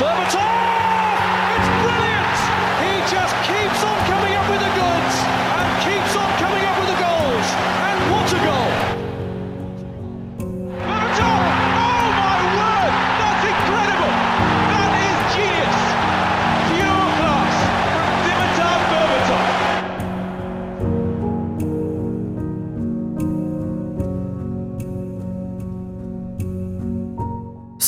Berbatov!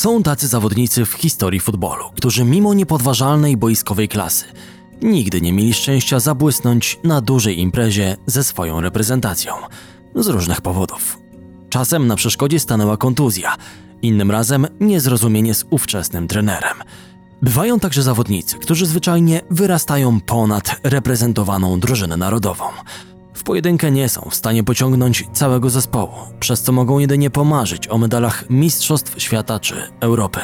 Są tacy zawodnicy w historii futbolu, którzy mimo niepodważalnej boiskowej klasy nigdy nie mieli szczęścia zabłysnąć na dużej imprezie ze swoją reprezentacją. Z różnych powodów. Czasem na przeszkodzie stanęła kontuzja, innym razem niezrozumienie z ówczesnym trenerem. Bywają także zawodnicy, którzy zwyczajnie wyrastają ponad reprezentowaną drużynę narodową. Pojedynkę nie są w stanie pociągnąć całego zespołu, przez co mogą jedynie pomarzyć o medalach Mistrzostw Świata czy Europy.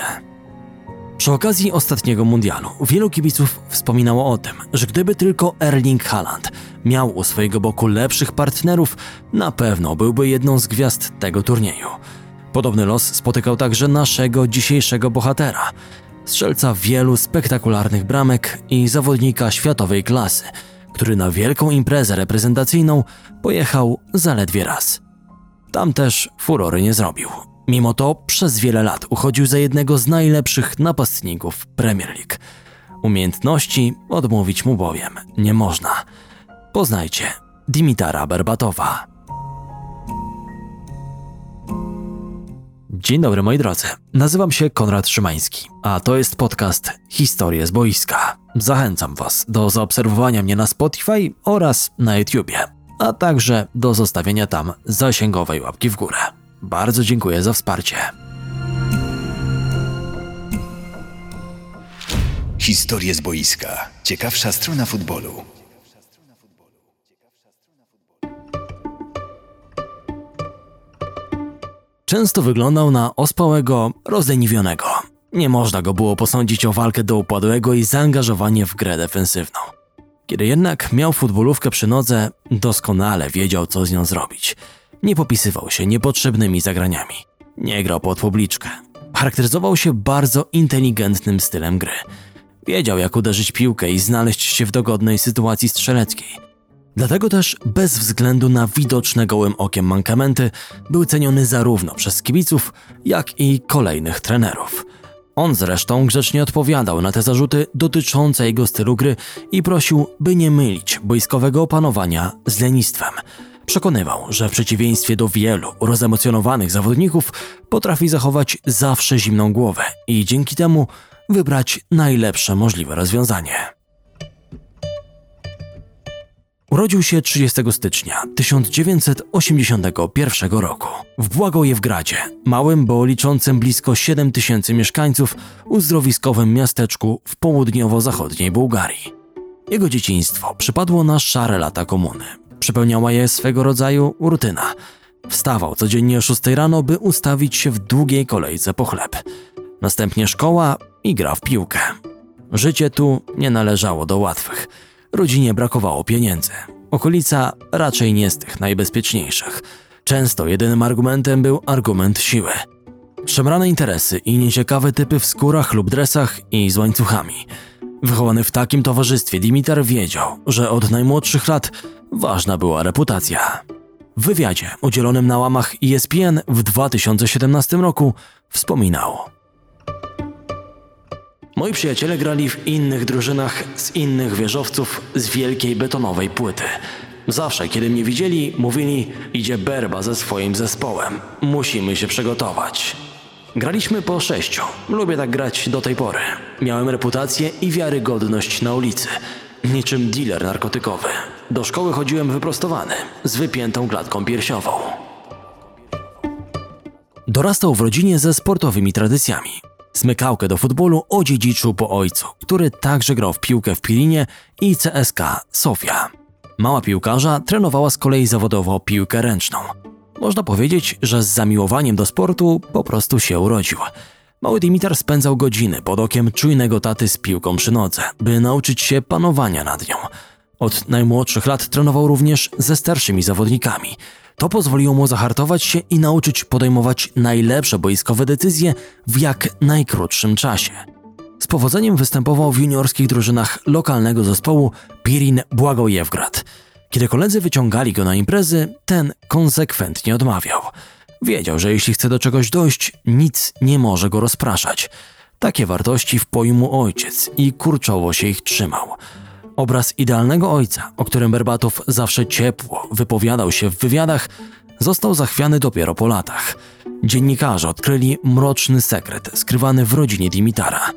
Przy okazji ostatniego mundialu wielu kibiców wspominało o tym, że gdyby tylko Erling Haaland miał u swojego boku lepszych partnerów, na pewno byłby jedną z gwiazd tego turnieju. Podobny los spotykał także naszego dzisiejszego bohatera, strzelca wielu spektakularnych bramek i zawodnika światowej klasy, który na wielką imprezę reprezentacyjną pojechał zaledwie raz. Tam też furory nie zrobił. Mimo to przez wiele lat uchodził za jednego z najlepszych napastników Premier League. Umiejętności odmówić mu bowiem nie można. Poznajcie Dimitara Berbatowa. Dzień dobry moi drodzy, nazywam się Konrad Szymański, a to jest podcast Historie z boiska. Zachęcam Was do zaobserwowania mnie na Spotify oraz na YouTubie, a także do zostawienia tam zasięgowej łapki w górę. Bardzo dziękuję za wsparcie. Historie z boiska. Ciekawsza strona futbolu. Często wyglądał na ospałego, rozleniwionego. Nie można go było posądzić o walkę do upadłego i zaangażowanie w grę defensywną. Kiedy jednak miał futbolówkę przy nodze, doskonale wiedział, co z nią zrobić. Nie popisywał się niepotrzebnymi zagraniami. Nie grał pod publiczkę. Charakteryzował się bardzo inteligentnym stylem gry. Wiedział, jak uderzyć piłkę i znaleźć się w dogodnej sytuacji strzeleckiej. Dlatego też, bez względu na widoczne gołym okiem mankamenty, był ceniony zarówno przez kibiców, jak i kolejnych trenerów. On zresztą grzecznie odpowiadał na te zarzuty dotyczące jego stylu gry i prosił, by nie mylić boiskowego opanowania z lenistwem. Przekonywał, że w przeciwieństwie do wielu rozemocjonowanych zawodników potrafi zachować zawsze zimną głowę i dzięki temu wybrać najlepsze możliwe rozwiązanie. Urodził się 30 stycznia 1981 roku w Błagojewgradzie, małym, bo liczącym blisko 7 tysięcy mieszkańców, uzdrowiskowym miasteczku w południowo-zachodniej Bułgarii. Jego dzieciństwo przypadło na szare lata komuny. Przepełniała je swego rodzaju rutyna. Wstawał codziennie o 6 rano, by ustawić się w długiej kolejce po chleb. Następnie szkoła i gra w piłkę. Życie tu nie należało do łatwych. Rodzinie brakowało pieniędzy. Okolica raczej nie z tych najbezpieczniejszych. Często jedynym argumentem był argument siły. Szemrane interesy i nieciekawe typy w skórach lub dresach i z łańcuchami. Wychowany w takim towarzystwie, Dimitar wiedział, że od najmłodszych lat ważna była reputacja. W wywiadzie udzielonym na łamach ESPN w 2017 roku wspominał – Moi przyjaciele grali w innych drużynach z innych wieżowców z wielkiej betonowej płyty. Zawsze, kiedy mnie widzieli, mówili: Idzie Berba ze swoim zespołem. Musimy się przygotować. Graliśmy po sześciu. Lubię tak grać do tej pory. Miałem reputację i wiarygodność na ulicy. Niczym dealer narkotykowy. Do szkoły chodziłem wyprostowany, z wypiętą klatką piersiową. Dorastał w rodzinie ze sportowymi tradycjami. Smykałkę do futbolu odziedziczył po ojcu, który także grał w piłkę w Pilinie i CSK Sofia. Mała piłkarza trenowała z kolei zawodowo piłkę ręczną. Można powiedzieć, że z zamiłowaniem do sportu po prostu się urodził. Mały Dimitar spędzał godziny pod okiem czujnego taty z piłką przy nodze, by nauczyć się panowania nad nią. Od najmłodszych lat trenował również ze starszymi zawodnikami. To pozwoliło mu zahartować się i nauczyć podejmować najlepsze boiskowe decyzje w jak najkrótszym czasie. Z powodzeniem występował w juniorskich drużynach lokalnego zespołu Pirin Błagojewgrad. Kiedy koledzy wyciągali go na imprezy, ten konsekwentnie odmawiał. Wiedział, że jeśli chce do czegoś dojść, nic nie może go rozpraszać. Takie wartości wpoił mu ojciec i kurczowo się ich trzymał. Obraz idealnego ojca, o którym Berbatow zawsze ciepło wypowiadał się w wywiadach, został zachwiany dopiero po latach. Dziennikarze odkryli mroczny sekret skrywany w rodzinie Dimitara.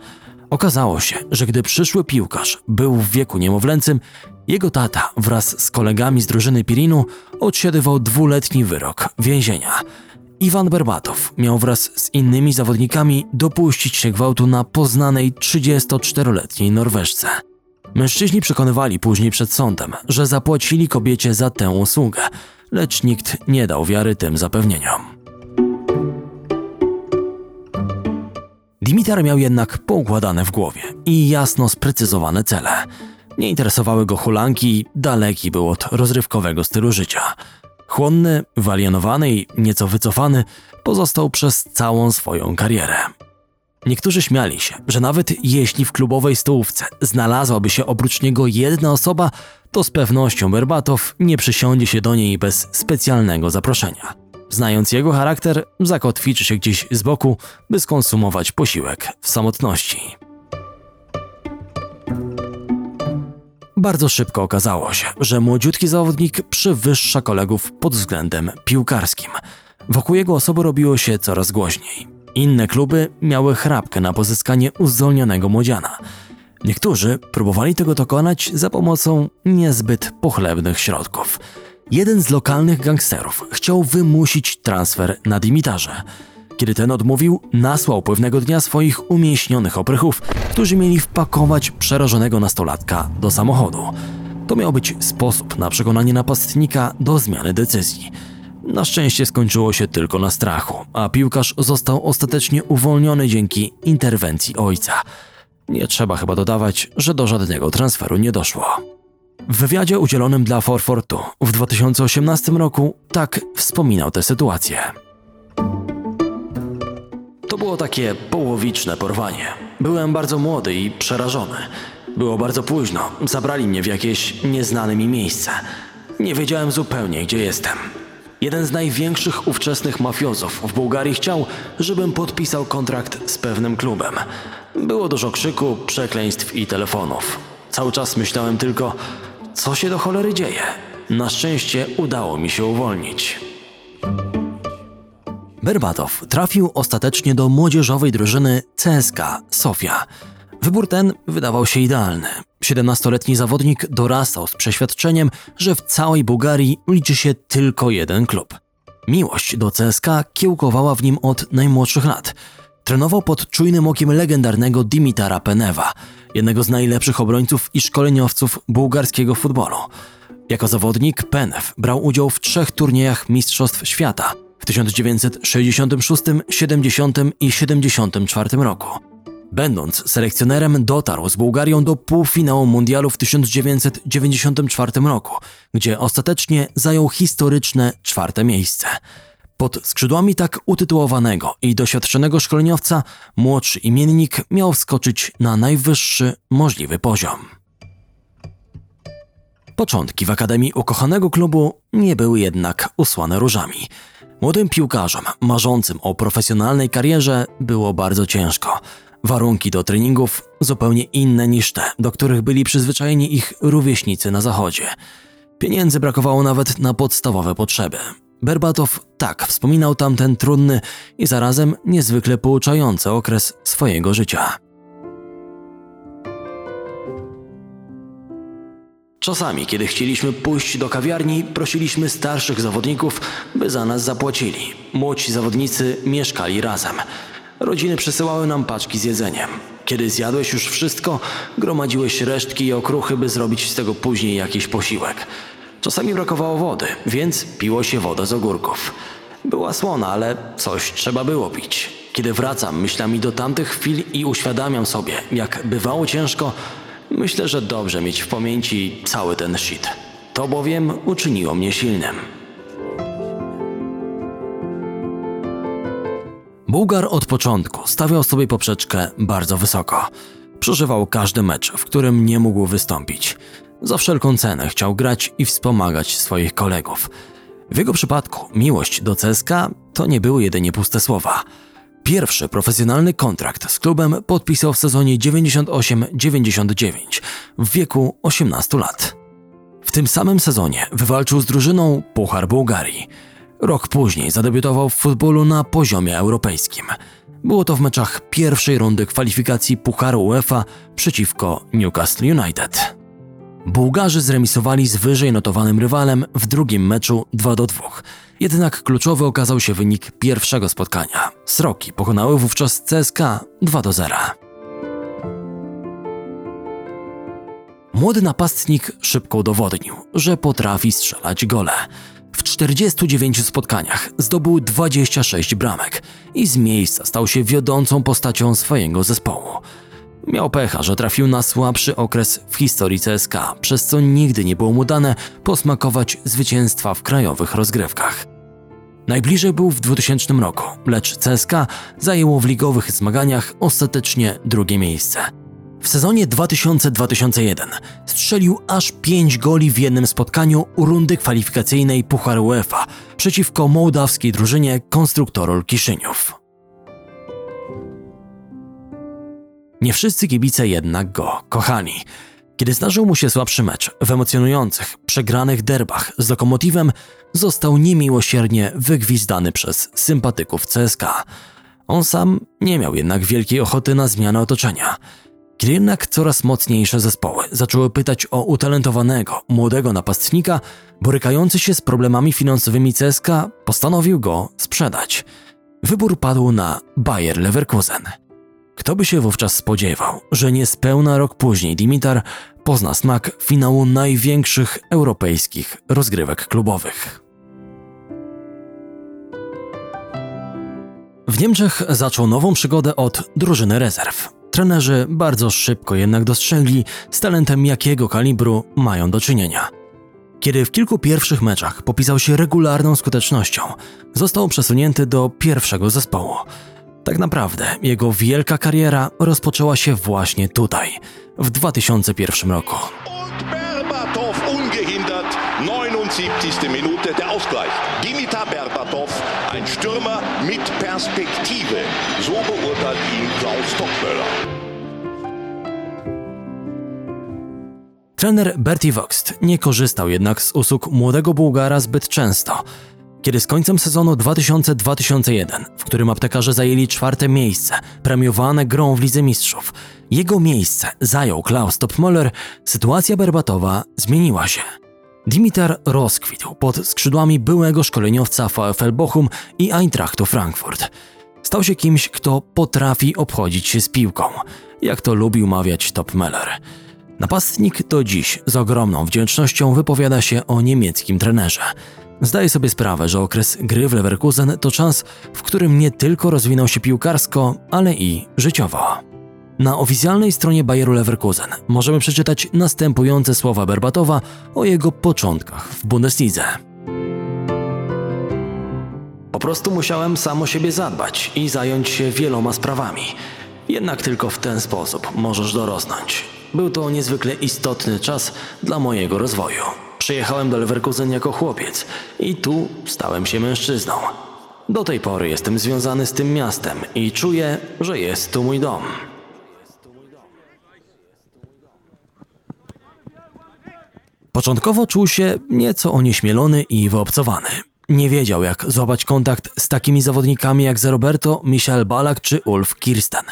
Okazało się, że gdy przyszły piłkarz był w wieku niemowlęcym, jego tata wraz z kolegami z drużyny Pirinu odsiadywał dwuletni wyrok więzienia. Iwan Berbatow miał wraz z innymi zawodnikami dopuścić się gwałtu na poznanej 34-letniej Norweżce. Mężczyźni przekonywali później przed sądem, że zapłacili kobiecie za tę usługę, lecz nikt nie dał wiary tym zapewnieniom. Dimitar miał jednak poukładane w głowie i jasno sprecyzowane cele. Nie interesowały go hulanki, daleki był od rozrywkowego stylu życia. Chłonny, walienowany i nieco wycofany, pozostał przez całą swoją karierę. Niektórzy śmiali się, że nawet jeśli w klubowej stołówce znalazłaby się oprócz niego jedna osoba, to z pewnością Berbatow nie przysiądzie się do niej bez specjalnego zaproszenia. Znając jego charakter, zakotwiczy się gdzieś z boku, by skonsumować posiłek w samotności. Bardzo szybko okazało się, że młodziutki zawodnik przewyższa kolegów pod względem piłkarskim. Wokół jego osoby robiło się coraz głośniej. Inne kluby miały chrapkę na pozyskanie uzdolnionego młodziana. Niektórzy próbowali tego dokonać za pomocą niezbyt pochlebnych środków. Jeden z lokalnych gangsterów chciał wymusić transfer na Dimitarze. Kiedy ten odmówił, nasłał pewnego dnia swoich umieśnionych oprychów, którzy mieli wpakować przerażonego nastolatka do samochodu. To miał być sposób na przekonanie napastnika do zmiany decyzji. Na szczęście skończyło się tylko na strachu, a piłkarz został ostatecznie uwolniony dzięki interwencji ojca. Nie trzeba chyba dodawać, że do żadnego transferu nie doszło. W wywiadzie udzielonym dla Forfortu w 2018 roku tak wspominał tę sytuację. To było takie połowiczne porwanie. Byłem bardzo młody i przerażony. Było bardzo późno, zabrali mnie w jakieś nieznane mi miejsce. Nie wiedziałem zupełnie, gdzie jestem. Jeden z największych ówczesnych mafiozów w Bułgarii chciał, żebym podpisał kontrakt z pewnym klubem. Było dużo krzyku, przekleństw i telefonów. Cały czas myślałem tylko, co się do cholery dzieje. Na szczęście udało mi się uwolnić. Berbatow trafił ostatecznie do młodzieżowej drużyny CSK Sofia. Wybór ten wydawał się idealny. 17-letni zawodnik dorastał z przeświadczeniem, że w całej Bułgarii liczy się tylko jeden klub. Miłość do CSK kiełkowała w nim od najmłodszych lat. Trenował pod czujnym okiem legendarnego Dimitara Penewa, jednego z najlepszych obrońców i szkoleniowców bułgarskiego futbolu. Jako zawodnik Penew brał udział w trzech turniejach Mistrzostw Świata w 1966, 70 i 74 roku. Będąc selekcjonerem, dotarł z Bułgarią do półfinału mundialu w 1994 roku, gdzie ostatecznie zajął historyczne czwarte miejsce. Pod skrzydłami tak utytułowanego i doświadczonego szkoleniowca młodszy imiennik miał wskoczyć na najwyższy możliwy poziom. Początki w Akademii ukochanego klubu nie były jednak usłane różami. Młodym piłkarzom marzącym o profesjonalnej karierze było bardzo ciężko. Warunki do treningów zupełnie inne niż te, do których byli przyzwyczajeni ich rówieśnicy na zachodzie. Pieniędzy brakowało nawet na podstawowe potrzeby. Berbatow tak wspominał tamten trudny i zarazem niezwykle pouczający okres swojego życia. Czasami, kiedy chcieliśmy pójść do kawiarni, prosiliśmy starszych zawodników, by za nas zapłacili. Młodzi zawodnicy mieszkali razem. Rodziny przesyłały nam paczki z jedzeniem. Kiedy zjadłeś już wszystko, gromadziłeś resztki i okruchy, by zrobić z tego później jakiś posiłek. Czasami brakowało wody, więc piło się wodę z ogórków. Była słona, ale coś trzeba było pić. Kiedy wracam myślami do tamtych chwil i uświadamiam sobie, jak bywało ciężko, myślę, że dobrze mieć w pamięci cały ten shit. To bowiem uczyniło mnie silnym. Bułgar od początku stawiał sobie poprzeczkę bardzo wysoko. Przeżywał każdy mecz, w którym nie mógł wystąpić. Za wszelką cenę chciał grać i wspomagać swoich kolegów. W jego przypadku miłość do CSKA to nie były jedynie puste słowa. Pierwszy profesjonalny kontrakt z klubem podpisał w sezonie 98-99 w wieku 18 lat. W tym samym sezonie wywalczył z drużyną Puchar Bułgarii. Rok później zadebiutował w futbolu na poziomie europejskim. Było to w meczach pierwszej rundy kwalifikacji Pucharu UEFA przeciwko Newcastle United. Bułgarzy zremisowali z wyżej notowanym rywalem w drugim meczu 2 do 2. Jednak kluczowy okazał się wynik pierwszego spotkania. Sroki pokonały wówczas CSK 2 do 0. Młody napastnik szybko udowodnił, że potrafi strzelać gole. W 49 spotkaniach zdobył 26 bramek i z miejsca stał się wiodącą postacią swojego zespołu. Miał pecha, że trafił na słabszy okres w historii CSK, przez co nigdy nie było mu dane posmakować zwycięstwa w krajowych rozgrywkach. Najbliżej był w 2000 roku, lecz CSK zajęło w ligowych zmaganiach ostatecznie drugie miejsce. W sezonie 2000-2001 strzelił aż 5 goli w jednym spotkaniu rundy kwalifikacyjnej Pucharu UEFA przeciwko mołdawskiej drużynie Konstruktorol Kiszyniów. Nie wszyscy kibice jednak go kochali. Kiedy zdarzył mu się słabszy mecz w emocjonujących, przegranych derbach z Lokomotywem, został niemiłosiernie wygwizdany przez sympatyków CSK. On sam nie miał jednak wielkiej ochoty na zmianę otoczenia. Kiedy jednak coraz mocniejsze zespoły zaczęły pytać o utalentowanego, młodego napastnika, borykający się z problemami finansowymi CSK, postanowił go sprzedać. Wybór padł na Bayer Leverkusen. Kto by się wówczas spodziewał, że niespełna rok później Dimitar pozna smak finału największych europejskich rozgrywek klubowych. W Niemczech zaczął nową przygodę od drużyny rezerw. Trenerzy bardzo szybko jednak dostrzegli, z talentem jakiego kalibru mają do czynienia. Kiedy w kilku pierwszych meczach popisał się regularną skutecznością, został przesunięty do pierwszego zespołu. Tak naprawdę jego wielka kariera rozpoczęła się właśnie tutaj, w 2001 roku. Und Berbatov ungehindert. 79. Minute der Ausgleich. Dimitar Berbatov, ein Stürmer mit Perspektive. So beurteilt ihn Klaus Tockmöller. Trener Bertie Vogt nie korzystał jednak z usług młodego Bułgara zbyt często. Kiedy z końcem sezonu 2000-2001, w którym aptekarze zajęli czwarte miejsce, premiowane grą w Lidze Mistrzów, jego miejsce zajął Klaus Topmöller, sytuacja Berbatowa zmieniła się. Dimitar rozkwitł pod skrzydłami byłego szkoleniowca VfL Bochum i Eintrachtu Frankfurt. Stał się kimś, kto potrafi obchodzić się z piłką, jak to lubił mawiać Topmöller. Napastnik do dziś z ogromną wdzięcznością wypowiada się o niemieckim trenerze. Zdaje sobie sprawę, że okres gry w Leverkusen to czas, w którym nie tylko rozwinął się piłkarsko, ale i życiowo. Na oficjalnej stronie Bayeru Leverkusen możemy przeczytać następujące słowa Berbatowa o jego początkach w Bundeslidze. Po prostu musiałem sam o siebie zadbać i zająć się wieloma sprawami. Jednak tylko w ten sposób możesz dorosnąć. Był to niezwykle istotny czas dla mojego rozwoju. Przyjechałem do Leverkusen jako chłopiec i tu stałem się mężczyzną. Do tej pory jestem związany z tym miastem i czuję, że jest tu mój dom. Początkowo czuł się nieco onieśmielony i wyobcowany. Nie wiedział, jak złapać kontakt z takimi zawodnikami jak Roberto, Michael Balak czy Ulf Kirsten.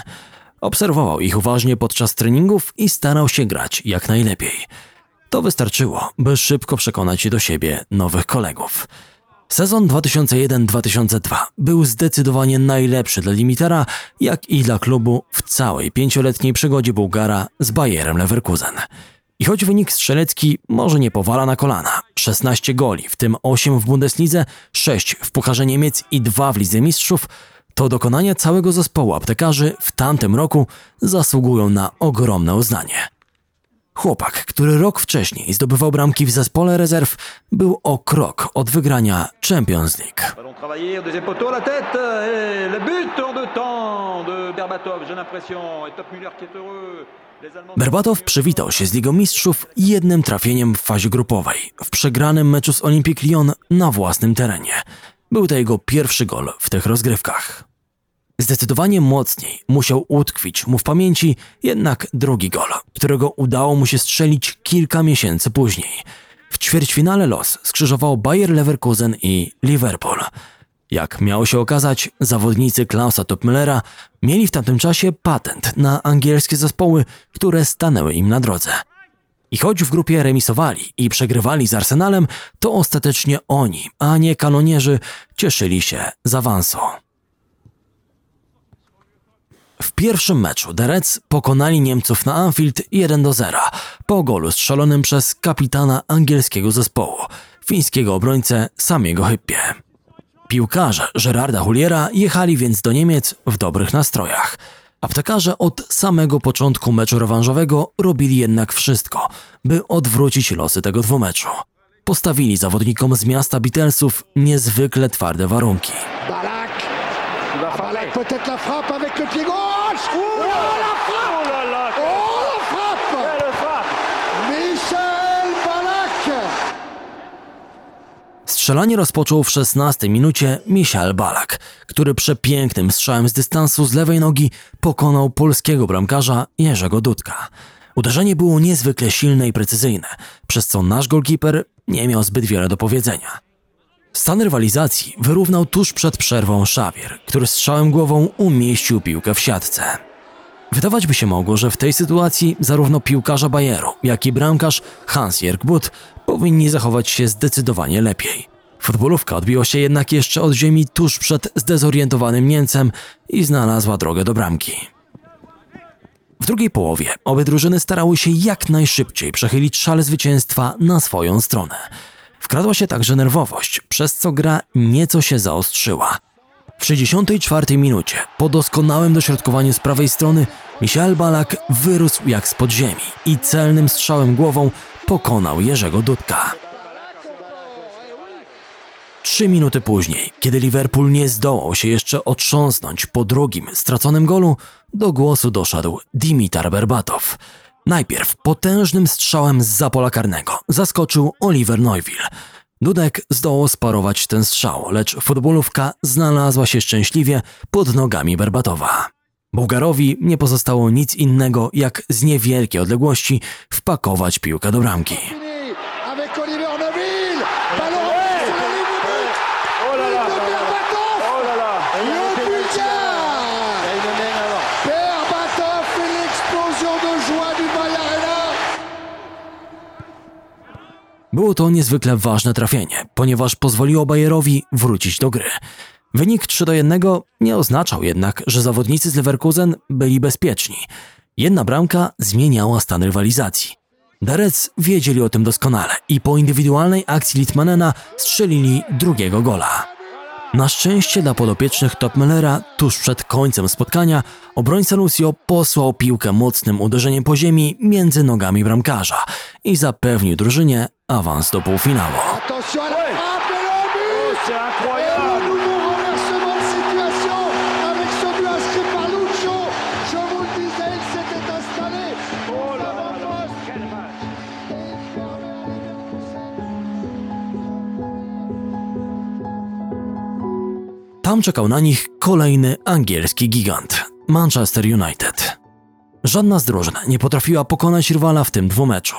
Obserwował ich uważnie podczas treningów i starał się grać jak najlepiej. To wystarczyło, by szybko przekonać do siebie nowych kolegów. Sezon 2001-2002 był zdecydowanie najlepszy dla Limitera, jak i dla klubu w całej pięcioletniej przygodzie Bułgara z Bayerem Leverkusen. I choć wynik strzelecki może nie powala na kolana, 16 goli, w tym 8 w Bundeslidze, 6 w Pucharze Niemiec i 2 w Lidze Mistrzów, to dokonania całego zespołu aptekarzy w tamtym roku zasługują na ogromne uznanie. Chłopak, który rok wcześniej zdobywał bramki w zespole rezerw, był o krok od wygrania Champions League. Allemands- Berbatow przywitał się z Ligą Mistrzów jednym trafieniem w fazie grupowej, w przegranym meczu z Olympique Lyon na własnym terenie. Był to jego pierwszy gol w tych rozgrywkach. Zdecydowanie mocniej musiał utkwić mu w pamięci jednak drugi gol, którego udało mu się strzelić kilka miesięcy później. W ćwierćfinale los skrzyżował Bayer Leverkusen i Liverpool. Jak miało się okazać, zawodnicy Klausa Topmüllera mieli w tamtym czasie patent na angielskie zespoły, które stanęły im na drodze. I choć w grupie remisowali i przegrywali z Arsenalem, to ostatecznie oni, a nie kanonierzy, cieszyli się z awansu. W pierwszym meczu The pokonali Niemców na Anfield 1 do 0 po golu strzelonym przez kapitana angielskiego zespołu, fińskiego obrońcę Samiego Hyppie. Piłkarze Gerarda Huliera jechali więc do Niemiec w dobrych nastrojach. Aptekarze od samego początku meczu rewanżowego robili jednak wszystko, by odwrócić losy tego dwumeczu. Postawili zawodnikom z miasta Beatlesów niezwykle twarde warunki. Balak. Balak peut-être la frappe avec Oh la frappe Michel Balak Strzelanie rozpoczął w 16 minucie Michal Balak, który przepięknym strzałem z dystansu z lewej nogi pokonał polskiego bramkarza Jerzego Dudka. Uderzenie było niezwykle silne i precyzyjne, przez co nasz golkiper nie miał zbyt wiele do powiedzenia. Stan rywalizacji wyrównał tuż przed przerwą Szawier, który strzałem głową umieścił piłkę w siatce. Wydawać by się mogło, że w tej sytuacji zarówno piłkarza Bayeru, jak i bramkarz Hans-Jörg Butt powinni zachować się zdecydowanie lepiej. Futbolówka odbiła się jednak jeszcze od ziemi tuż przed zdezorientowanym Niemcem i znalazła drogę do bramki. W drugiej połowie obie drużyny starały się jak najszybciej przechylić szale zwycięstwa na swoją stronę. Wkradła się także nerwowość, przez co gra nieco się zaostrzyła. W 64 minucie, po doskonałym dośrodkowaniu z prawej strony, Michel Balak wyrósł jak z podziemi i celnym strzałem głową pokonał Jerzego Dudka. Trzy minuty później, kiedy Liverpool nie zdołał się jeszcze otrząsnąć po drugim straconym golu, do głosu doszedł Dimitar Berbatow. Najpierw potężnym strzałem z pola karnego zaskoczył Oliver Neuville. Dudek zdołał sparować ten strzał, lecz futbolówka znalazła się szczęśliwie pod nogami Berbatowa. Bułgarowi nie pozostało nic innego, jak z niewielkiej odległości wpakować piłkę do bramki. Było to niezwykle ważne trafienie, ponieważ pozwoliło Bayerowi wrócić do gry. Wynik 3 do 1 nie oznaczał jednak, że zawodnicy z Leverkusen byli bezpieczni. Jedna bramka zmieniała stan rywalizacji. Darec wiedzieli o tym doskonale i po indywidualnej akcji Litmanena strzelili drugiego gola. Na szczęście dla podopiecznych Topmüllera tuż przed końcem spotkania obrońca Lucio posłał piłkę mocnym uderzeniem po ziemi między nogami bramkarza i zapewnił drużynie awans do półfinału. Tam czekał na nich kolejny angielski gigant Manchester United. Żadna z drużyn nie potrafiła pokonać rywala w tym dwumeczu.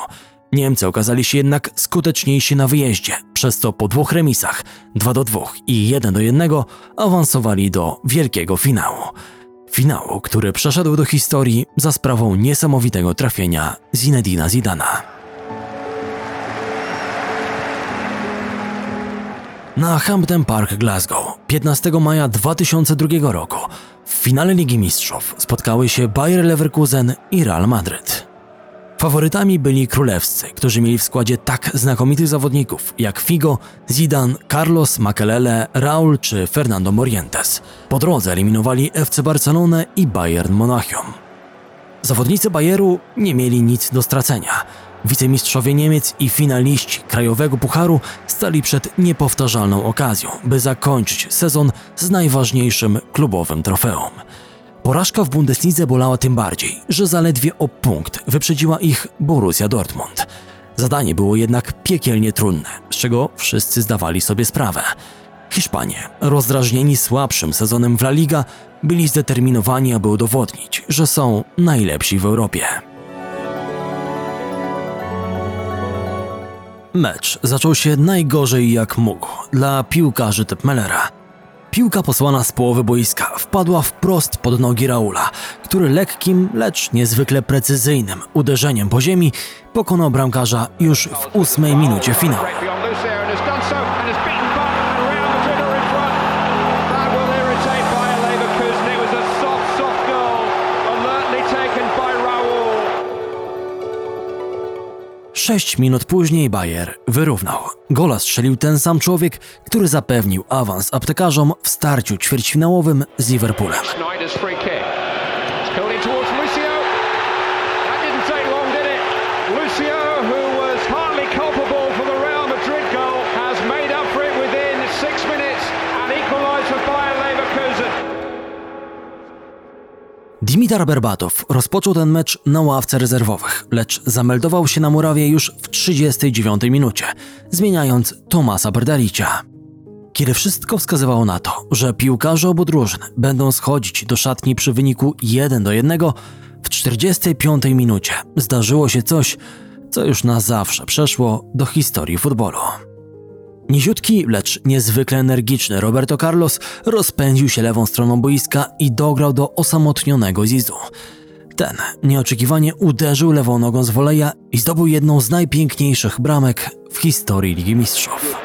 Niemcy okazali się jednak skuteczniejsi na wyjeździe, przez co po dwóch remisach 2 do 2 i 1 do 1 awansowali do wielkiego finału. Finału, który przeszedł do historii za sprawą niesamowitego trafienia Zinedina Zidana. Na Hampden Park Glasgow 15 maja 2002 roku w finale Ligi Mistrzów spotkały się Bayer Leverkusen i Real Madryt. Faworytami byli królewscy, którzy mieli w składzie tak znakomitych zawodników jak Figo, Zidane, Carlos Makelele, Raul czy Fernando Morientes. Po drodze eliminowali FC Barcelonę i Bayern Monachium. Zawodnicy Bayeru nie mieli nic do stracenia. Wicemistrzowie Niemiec i finaliści Krajowego Pucharu stali przed niepowtarzalną okazją, by zakończyć sezon z najważniejszym klubowym trofeum. Porażka w Bundeslidze bolała tym bardziej, że zaledwie o punkt wyprzedziła ich Borussia Dortmund. Zadanie było jednak piekielnie trudne, z czego wszyscy zdawali sobie sprawę. Hiszpanie, rozdrażnieni słabszym sezonem w La Liga, byli zdeterminowani, aby udowodnić, że są najlepsi w Europie. Mecz zaczął się najgorzej jak mógł dla piłkarzy Tepmelera. Piłka posłana z połowy boiska wpadła wprost pod nogi Raula, który lekkim, lecz niezwykle precyzyjnym uderzeniem po ziemi pokonał bramkarza już w ósmej minucie finału. Sześć minut później Bayer wyrównał. Gola strzelił ten sam człowiek, który zapewnił awans aptekarzom w starciu ćwierćfinałowym z Liverpoolem. Dimitar Berbatow rozpoczął ten mecz na ławce rezerwowych, lecz zameldował się na murawie już w 39 minucie, zmieniając Tomasa Berdalicia. Kiedy wszystko wskazywało na to, że piłkarze obu drużyn będą schodzić do szatni przy wyniku 1 do 1, w 45 minucie zdarzyło się coś, co już na zawsze przeszło do historii futbolu. Niziutki, lecz niezwykle energiczny Roberto Carlos rozpędził się lewą stroną boiska i dograł do osamotnionego Zizu. Ten nieoczekiwanie uderzył lewą nogą z woleja i zdobył jedną z najpiękniejszych bramek w historii Ligi Mistrzów.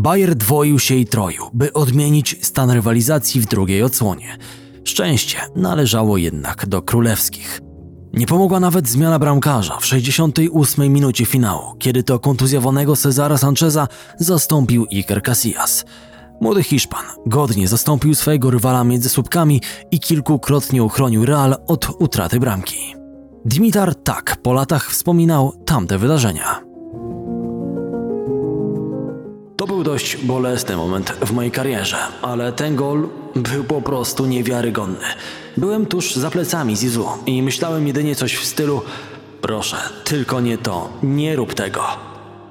Bayer dwoił się i troił, by odmienić stan rywalizacji w drugiej odsłonie. Szczęście należało jednak do królewskich. Nie pomogła nawet zmiana bramkarza w 68 minucie finału, kiedy to kontuzjowanego Cezara Sancheza zastąpił Iker Casillas. Młody Hiszpan godnie zastąpił swojego rywala między słupkami i kilkukrotnie uchronił Real od utraty bramki. Dimitar tak po latach wspominał tamte wydarzenia. To był dość bolesny moment w mojej karierze, ale ten gol był po prostu niewiarygodny. Byłem tuż za plecami Zizu i myślałem jedynie coś w stylu proszę, tylko nie to, nie rób tego.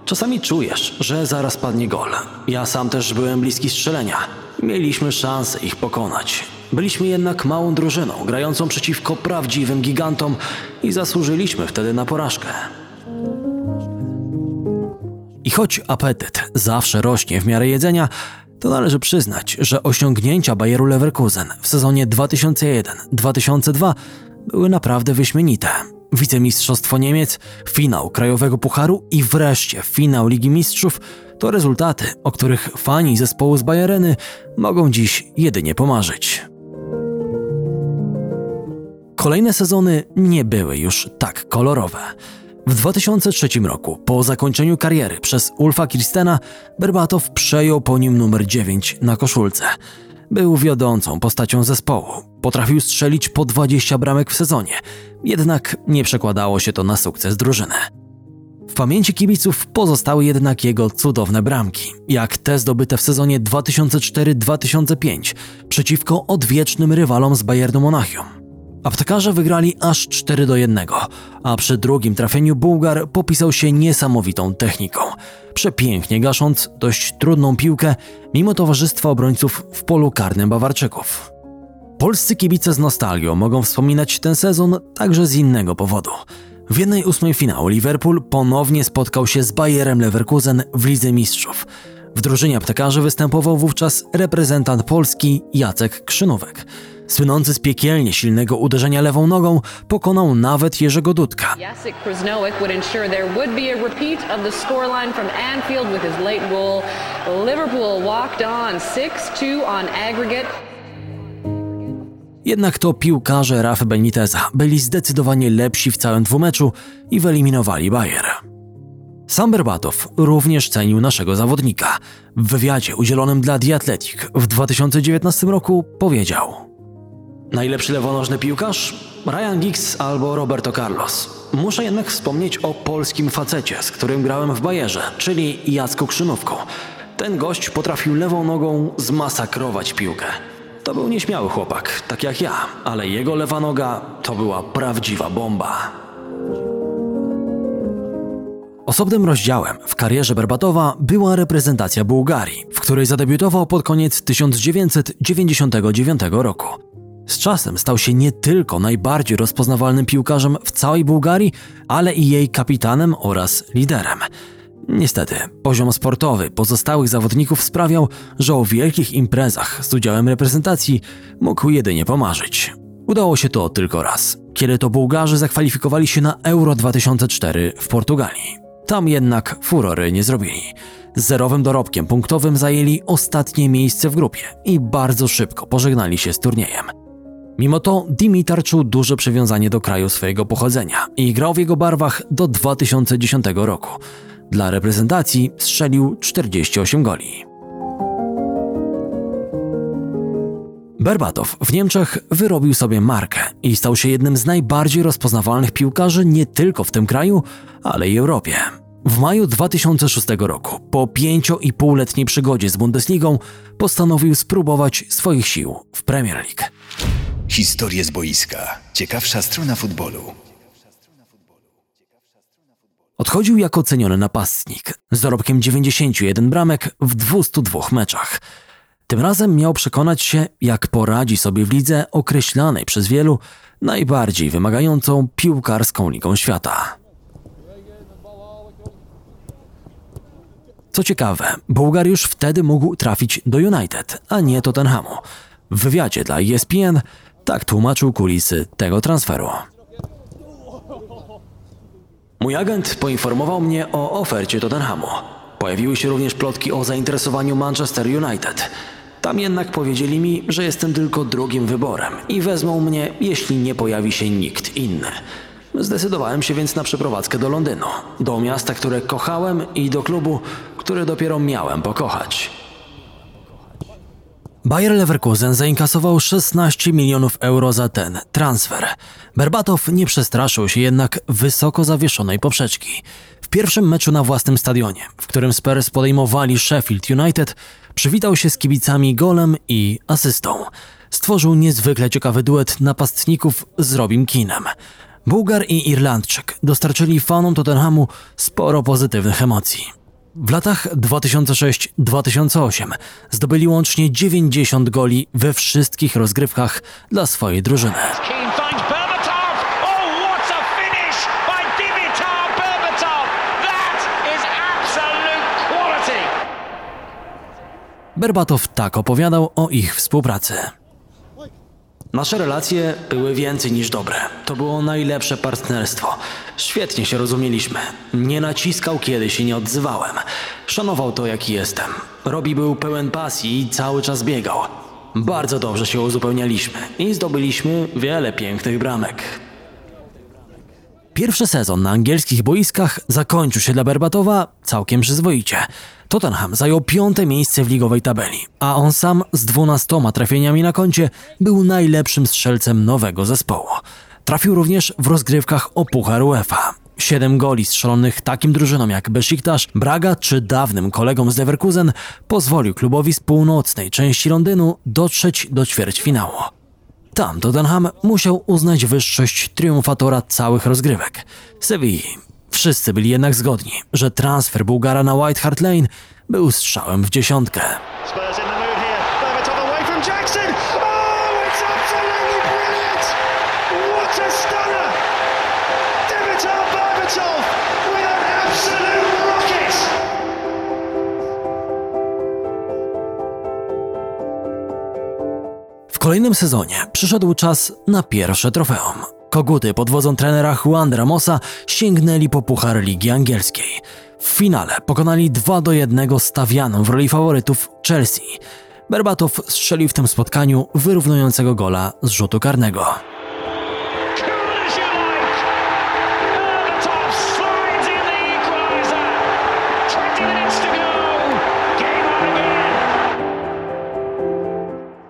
Czasami czujesz, że zaraz padnie gol. Ja sam też byłem bliski strzelenia. Mieliśmy szansę ich pokonać. Byliśmy jednak małą drużyną, grającą przeciwko prawdziwym gigantom i zasłużyliśmy wtedy na porażkę. I choć apetyt zawsze rośnie w miarę jedzenia, to należy przyznać, że osiągnięcia Bayeru Leverkusen w sezonie 2001-2002 były naprawdę wyśmienite. Wicemistrzostwo Niemiec, finał Krajowego Pucharu i wreszcie finał Ligi Mistrzów to rezultaty, o których fani zespołu z Bayereny mogą dziś jedynie pomarzyć. Kolejne sezony nie były już tak kolorowe. W 2003 roku, po zakończeniu kariery przez Ulfa Kirstena, Berbatow przejął po nim numer 9 na koszulce. Był wiodącą postacią zespołu. Potrafił strzelić po 20 bramek w sezonie, jednak nie przekładało się to na sukces drużyny. W pamięci kibiców pozostały jednak jego cudowne bramki, jak te zdobyte w sezonie 2004-2005 przeciwko odwiecznym rywalom z Bayernu Monachium. Aptekarze wygrali aż 4 do 1, a przy drugim trafieniu Bułgar popisał się niesamowitą techniką, przepięknie gasząc dość trudną piłkę mimo towarzystwa obrońców w polu karnym Bawarczyków. Polscy kibice z nostalgią mogą wspominać ten sezon także z innego powodu. W jednej ósmej finału Liverpool ponownie spotkał się z Bayerem Leverkusen w Lidze Mistrzów. W drużynie aptekarzy występował wówczas reprezentant Polski Jacek Krzynówek słynący z piekielnie silnego uderzenia lewą nogą, pokonał nawet Jerzego Dudka. Jacek Krasnowik would ensure there would be a repeat of the scoreline from Anfield with his late goal. Liverpool walked on 6-2 on aggregate. Jednak to piłkarze Rafa Beniteza byli zdecydowanie lepsi w całym dwumeczu i wyeliminowali Bayer. Sam Berbatow również cenił naszego zawodnika. W wywiadzie udzielonym dla The Athletic w 2019 roku powiedział Najlepszy lewonożny piłkarz? Ryan Giggs albo Roberto Carlos. Muszę jednak wspomnieć o polskim facecie, z którym grałem w Bajerze, czyli Jacku Krzynówku. Ten gość potrafił lewą nogą zmasakrować piłkę. To był nieśmiały chłopak, tak jak ja, ale jego lewa noga to była prawdziwa bomba. Osobnym rozdziałem w karierze Berbatowa była reprezentacja Bułgarii, w której zadebiutował pod koniec 1999 roku. Z czasem stał się nie tylko najbardziej rozpoznawalnym piłkarzem w całej Bułgarii, ale i jej kapitanem oraz liderem. Niestety, poziom sportowy pozostałych zawodników sprawiał, że o wielkich imprezach z udziałem reprezentacji mógł jedynie pomarzyć. Udało się to tylko raz, kiedy to Bułgarzy zakwalifikowali się na Euro 2004 w Portugalii. Tam jednak furory nie zrobili. Z zerowym dorobkiem punktowym zajęli ostatnie miejsce w grupie i bardzo szybko pożegnali się z turniejem. Mimo to Dimitar czuł duże przywiązanie do kraju swojego pochodzenia i grał w jego barwach do 2010 roku. Dla reprezentacji strzelił 48 goli. Berbatow w Niemczech wyrobił sobie markę i stał się jednym z najbardziej rozpoznawalnych piłkarzy nie tylko w tym kraju, ale i Europie. W maju 2006 roku, po pięcioipółletniej przygodzie z Bundesligą, postanowił spróbować swoich sił w Premier League. Historie z boiska. Ciekawsza strona futbolu. Odchodził jako ceniony napastnik z dorobkiem 91 bramek w 202 meczach. Tym razem miał przekonać się, jak poradzi sobie w lidze określanej przez wielu najbardziej wymagającą piłkarską ligą świata. Co ciekawe, Bułgar już wtedy mógł trafić do United, a nie Tottenhamu. W wywiadzie dla ESPN tak tłumaczył kulisy tego transferu. Mój agent poinformował mnie o ofercie Tottenhamu. Pojawiły się również plotki o zainteresowaniu Manchester United. Tam jednak powiedzieli mi, że jestem tylko drugim wyborem i wezmą mnie, jeśli nie pojawi się nikt inny. Zdecydowałem się więc na przeprowadzkę do Londynu, do miasta, które kochałem i do klubu, który dopiero miałem pokochać. Bayer Leverkusen zainkasował 16 milionów euro za ten transfer. Berbatow nie przestraszył się jednak wysoko zawieszonej poprzeczki. W pierwszym meczu na własnym stadionie, w którym Spurs podejmowali Sheffield United, przywitał się z kibicami golem i asystą. Stworzył niezwykle ciekawy duet napastników z Robim Keenem. Bułgar i Irlandczyk dostarczyli fanom Tottenhamu sporo pozytywnych emocji. W latach 2006-2008 zdobyli łącznie 90 goli we wszystkich rozgrywkach dla swojej drużyny. Oh. Berbatow tak opowiadał o ich współpracy. Nasze relacje były więcej niż dobre. To było najlepsze partnerstwo. Świetnie się rozumieliśmy. Nie naciskał, kiedy się nie odzywałem. Szanował to, jaki jestem. Robi był pełen pasji i cały czas biegał. Bardzo dobrze się uzupełnialiśmy i zdobyliśmy wiele pięknych bramek. Pierwszy sezon na angielskich boiskach zakończył się dla Berbatowa całkiem przyzwoicie. Tottenham zajął piąte miejsce w ligowej tabeli, a on sam z dwunastoma trafieniami na koncie był najlepszym strzelcem nowego zespołu. Trafił również w rozgrywkach o Puchar UEFA. Siedem goli strzelonych takim drużynom jak Besiktas, Braga czy dawnym kolegom z Leverkusen pozwolił klubowi z północnej części Londynu dotrzeć do ćwierćfinału. Tam Tottenham musiał uznać wyższość triumfatora całych rozgrywek Sewilli. Wszyscy byli jednak zgodni, że transfer Bułgara na White Hart Lane był strzałem w dziesiątkę. Spurs in the mood here. Kolejnym sezonie przyszedł czas na pierwsze trofeum. Koguty pod wodzą trenera Juan Ramosa sięgnęli po Puchar Ligi Angielskiej. W finale pokonali 2 do 1 stawianą w roli faworytów Chelsea. Berbatow strzelił w tym spotkaniu wyrównującego gola z rzutu karnego.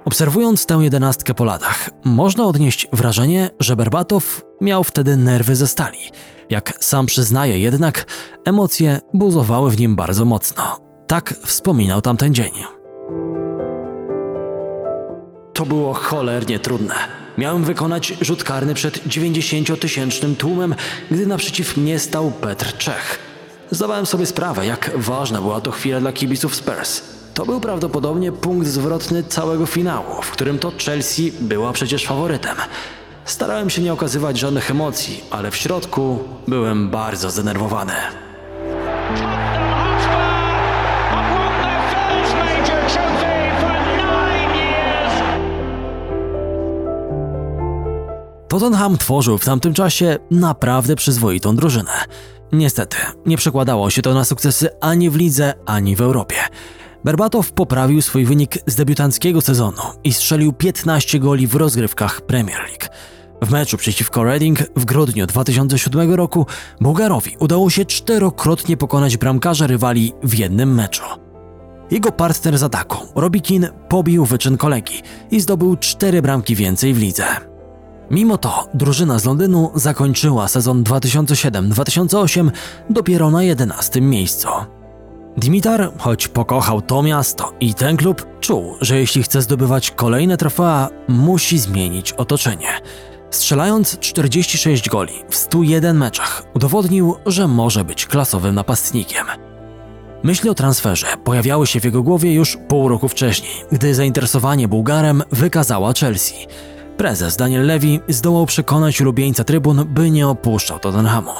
Obserwując tę jedenastkę po latach, można odnieść wrażenie, że Berbatow miał wtedy nerwy ze stali. Jak sam przyznaje jednak, emocje buzowały w nim bardzo mocno. Tak wspominał tamten dzień. To było cholernie trudne. Miałem wykonać rzut karny przed 90-tysięcznym tłumem, gdy naprzeciw mnie stał Petr Czech. Zdawałem sobie sprawę, jak ważna była to chwila dla kibiców Spurs. To był prawdopodobnie punkt zwrotny całego finału, w którym to Chelsea była przecież faworytem. Starałem się nie okazywać żadnych emocji, ale w środku byłem bardzo zdenerwowany. Tottenham tworzył w tamtym czasie naprawdę przyzwoitą drużynę. Niestety, nie przekładało się to na sukcesy ani w lidze, ani w Europie. Berbatow poprawił swój wynik z debiutanckiego sezonu i strzelił 15 goli w rozgrywkach Premier League. W meczu przeciwko Reading w grudniu 2007 roku Bułgarowi udało się czterokrotnie pokonać bramkarza rywali w jednym meczu. Jego partner z ataku, Robbie Keane, pobił wyczyn kolegi i zdobył cztery bramki więcej w lidze. Mimo to drużyna z Londynu zakończyła sezon 2007-2008 dopiero na 11 miejscu. Dimitar, choć pokochał to miasto i ten klub, czuł, że jeśli chce zdobywać kolejne trofea, musi zmienić otoczenie. Strzelając 46 goli w 101 meczach, udowodnił, że może być klasowym napastnikiem. Myśli o transferze pojawiały się w jego głowie już pół roku wcześniej, gdy zainteresowanie Bułgarem wykazała Chelsea. Prezes Daniel Levy zdołał przekonać ulubieńca trybun, by nie opuszczał Tottenhamu.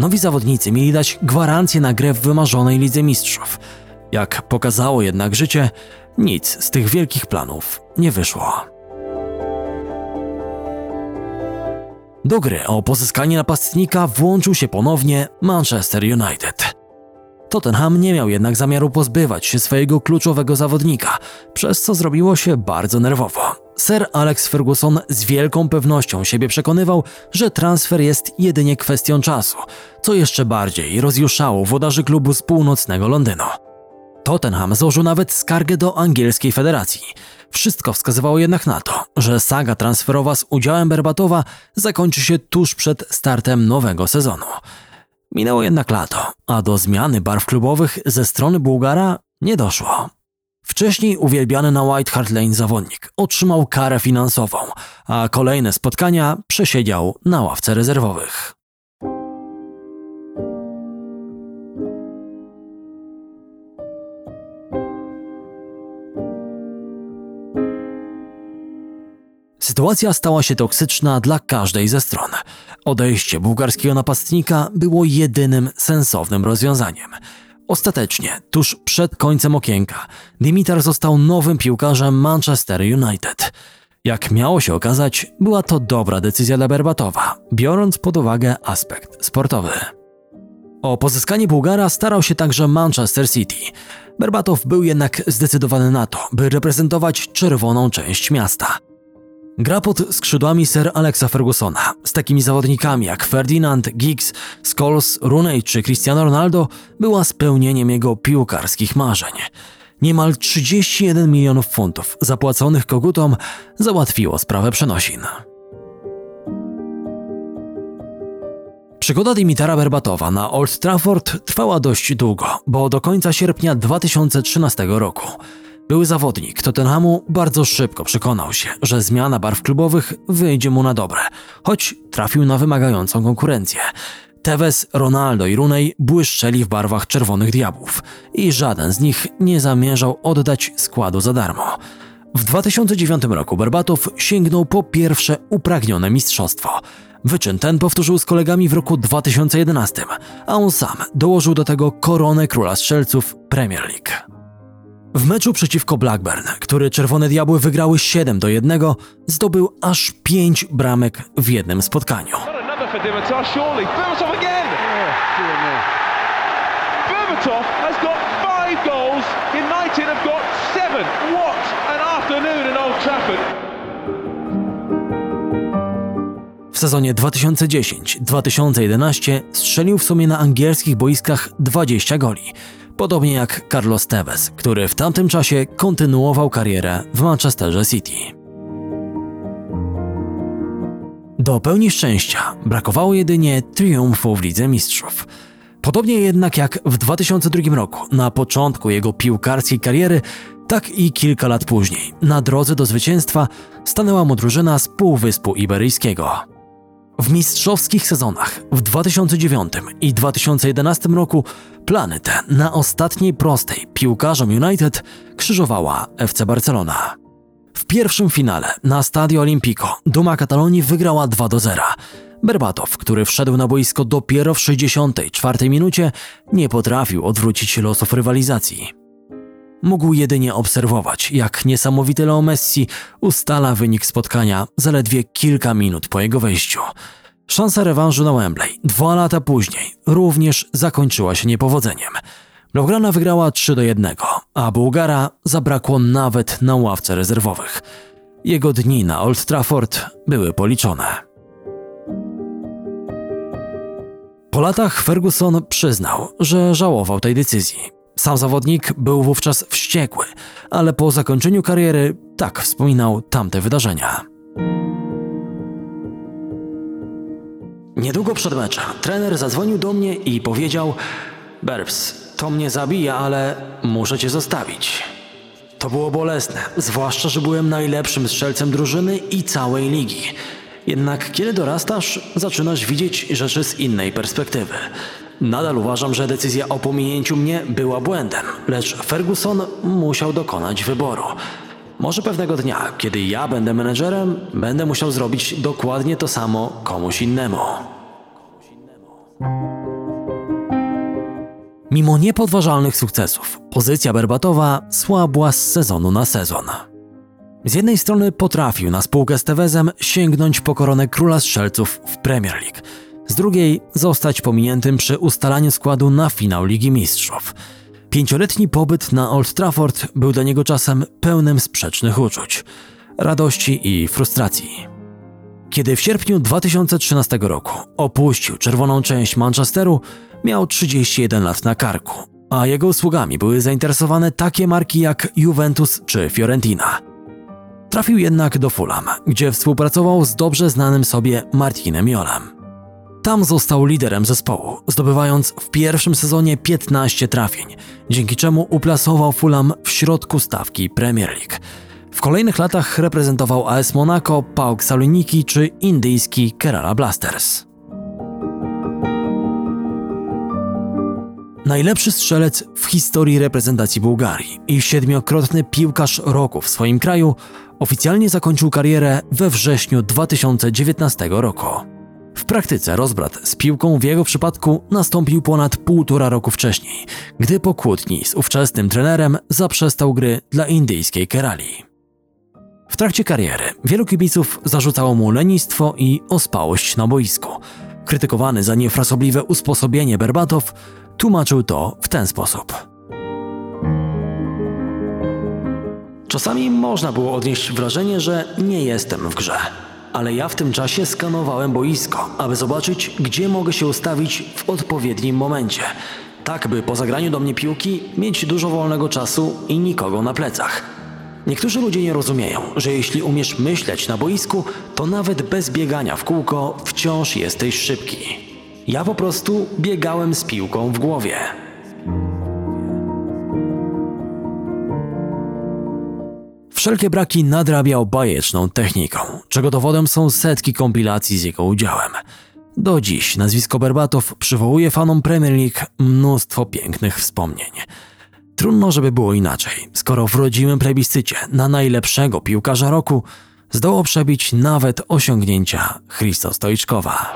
Nowi zawodnicy mieli dać gwarancję na grę w wymarzonej Lidze Mistrzów. Jak pokazało jednak życie, nic z tych wielkich planów nie wyszło. Do gry o pozyskanie napastnika włączył się ponownie Manchester United. Tottenham nie miał jednak zamiaru pozbywać się swojego kluczowego zawodnika, przez co zrobiło się bardzo nerwowo. Sir Alex Ferguson z wielką pewnością siebie przekonywał, że transfer jest jedynie kwestią czasu, co jeszcze bardziej rozjuszało włodarzy klubu z północnego Londynu. Tottenham złożył nawet skargę do angielskiej federacji. Wszystko wskazywało jednak na to, że saga transferowa z udziałem Berbatowa zakończy się tuż przed startem nowego sezonu. Minęło jednak lato, a do zmiany barw klubowych ze strony Bułgara nie doszło. Wcześniej uwielbiany na White Hart Lane zawodnik otrzymał karę finansową, a kolejne spotkania przesiedział na ławce rezerwowych. Sytuacja stała się toksyczna dla każdej ze stron. Odejście bułgarskiego napastnika było jedynym sensownym rozwiązaniem. Ostatecznie, tuż przed końcem okienka, Dimitar został nowym piłkarzem Manchester United. Jak miało się okazać, była to dobra decyzja dla Berbatowa, biorąc pod uwagę aspekt sportowy. O pozyskanie Bułgara starał się także Manchester City. Berbatow był jednak zdecydowany na to, by reprezentować czerwoną część miasta – Gra pod skrzydłami Sir Alexa Fergusona z takimi zawodnikami jak Ferdinand, Giggs, Scholes, Rooney czy Cristiano Ronaldo była spełnieniem jego piłkarskich marzeń. Niemal 31 milionów funtów zapłaconych kogutom załatwiło sprawę przenosin. Przygoda Dimitara Berbatowa na Old Trafford trwała dość długo, bo do końca sierpnia 2013 roku. Były zawodnik Tottenhamu bardzo szybko przekonał się, że zmiana barw klubowych wyjdzie mu na dobre, choć trafił na wymagającą konkurencję. Tevez, Ronaldo i Rooney błyszczeli w barwach Czerwonych Diabłów i żaden z nich nie zamierzał oddać składu za darmo. W 2009 roku Berbatow sięgnął po pierwsze upragnione mistrzostwo. Wyczyn ten powtórzył z kolegami w roku 2011, a on sam dołożył do tego koronę króla strzelców Premier League. W meczu przeciwko Blackburn, który Czerwone Diabły wygrały 7 do 1, zdobył aż 5 bramek w jednym spotkaniu. Oh, w sezonie 2010-2011 strzelił w sumie na angielskich boiskach 20 goli podobnie jak Carlos Tevez, który w tamtym czasie kontynuował karierę w Manchesterze City. Do pełni szczęścia brakowało jedynie triumfu w Lidze Mistrzów. Podobnie jednak jak w 2002 roku, na początku jego piłkarskiej kariery, tak i kilka lat później, na drodze do zwycięstwa stanęła mu drużyna z Półwyspu Iberyjskiego. W mistrzowskich sezonach w 2009 i 2011 roku plany te na ostatniej prostej piłkarzom United krzyżowała FC Barcelona. W pierwszym finale na Stadio Olimpico Duma Katalonii wygrała 2 do 0. Berbatow, który wszedł na boisko dopiero w 64 minucie, nie potrafił odwrócić losów rywalizacji. Mógł jedynie obserwować, jak niesamowity Leo Messi ustala wynik spotkania zaledwie kilka minut po jego wejściu. Szansa rewanżu na Wembley dwa lata później również zakończyła się niepowodzeniem. Blaugrana wygrała 3 do 1, a Bułgara zabrakło nawet na ławce rezerwowych. Jego dni na Old Trafford były policzone. Po latach Ferguson przyznał, że żałował tej decyzji. Sam zawodnik był wówczas wściekły, ale po zakończeniu kariery tak wspominał tamte wydarzenia. Niedługo przed meczem trener zadzwonił do mnie i powiedział: Berbs, to mnie zabija, ale muszę cię zostawić. To było bolesne, zwłaszcza, że byłem najlepszym strzelcem drużyny i całej ligi. Jednak kiedy dorastasz, zaczynasz widzieć rzeczy z innej perspektywy. Nadal uważam, że decyzja o pominięciu mnie była błędem, lecz Ferguson musiał dokonać wyboru. Może pewnego dnia, kiedy ja będę menedżerem, będę musiał zrobić dokładnie to samo komuś innemu. Mimo niepodważalnych sukcesów, pozycja Berbatowa słabła z sezonu na sezon. Z jednej strony potrafił na spółkę z Tevezem sięgnąć po koronę króla strzelców w Premier League, z drugiej zostać pominiętym przy ustalaniu składu na finał Ligi Mistrzów. Pięcioletni pobyt na Old Trafford był dla niego czasem pełnym sprzecznych uczuć, radości i frustracji. Kiedy w sierpniu 2013 roku opuścił czerwoną część Manchesteru, miał 31 lat na karku, a jego usługami były zainteresowane takie marki jak Juventus czy Fiorentina. Trafił jednak do Fulham, gdzie współpracował z dobrze znanym sobie Martinem Jolem. Tam został liderem zespołu, zdobywając w pierwszym sezonie 15 trafień, dzięki czemu uplasował Fulham w środku stawki Premier League. W kolejnych latach reprezentował AS Monaco, PAOK Saloniki czy indyjski Kerala Blasters. Najlepszy strzelec w historii reprezentacji Bułgarii i siedmiokrotny piłkarz roku w swoim kraju oficjalnie zakończył karierę we wrześniu 2019 roku. W praktyce rozbrat z piłką w jego przypadku nastąpił ponad półtora roku wcześniej, gdy po kłótni z ówczesnym trenerem zaprzestał gry dla indyjskiej Kerali. W trakcie kariery wielu kibiców zarzucało mu lenistwo i ospałość na boisku. Krytykowany za niefrasobliwe usposobienie Berbatow tłumaczył to w ten sposób. Czasami można było odnieść wrażenie, że nie jestem w grze ale ja w tym czasie skanowałem boisko, aby zobaczyć, gdzie mogę się ustawić w odpowiednim momencie. Tak, by po zagraniu do mnie piłki mieć dużo wolnego czasu i nikogo na plecach. Niektórzy ludzie nie rozumieją, że jeśli umiesz myśleć na boisku, to nawet bez biegania w kółko wciąż jesteś szybki. Ja po prostu biegałem z piłką w głowie. Wszelkie braki nadrabiał bajeczną techniką, czego dowodem są setki kompilacji z jego udziałem. Do dziś nazwisko Berbatow przywołuje fanom Premier League mnóstwo pięknych wspomnień. Trudno, żeby było inaczej, skoro w rodzimym plebiscycie na najlepszego piłkarza roku zdołał przebić nawet osiągnięcia Christo Stoiczkowa.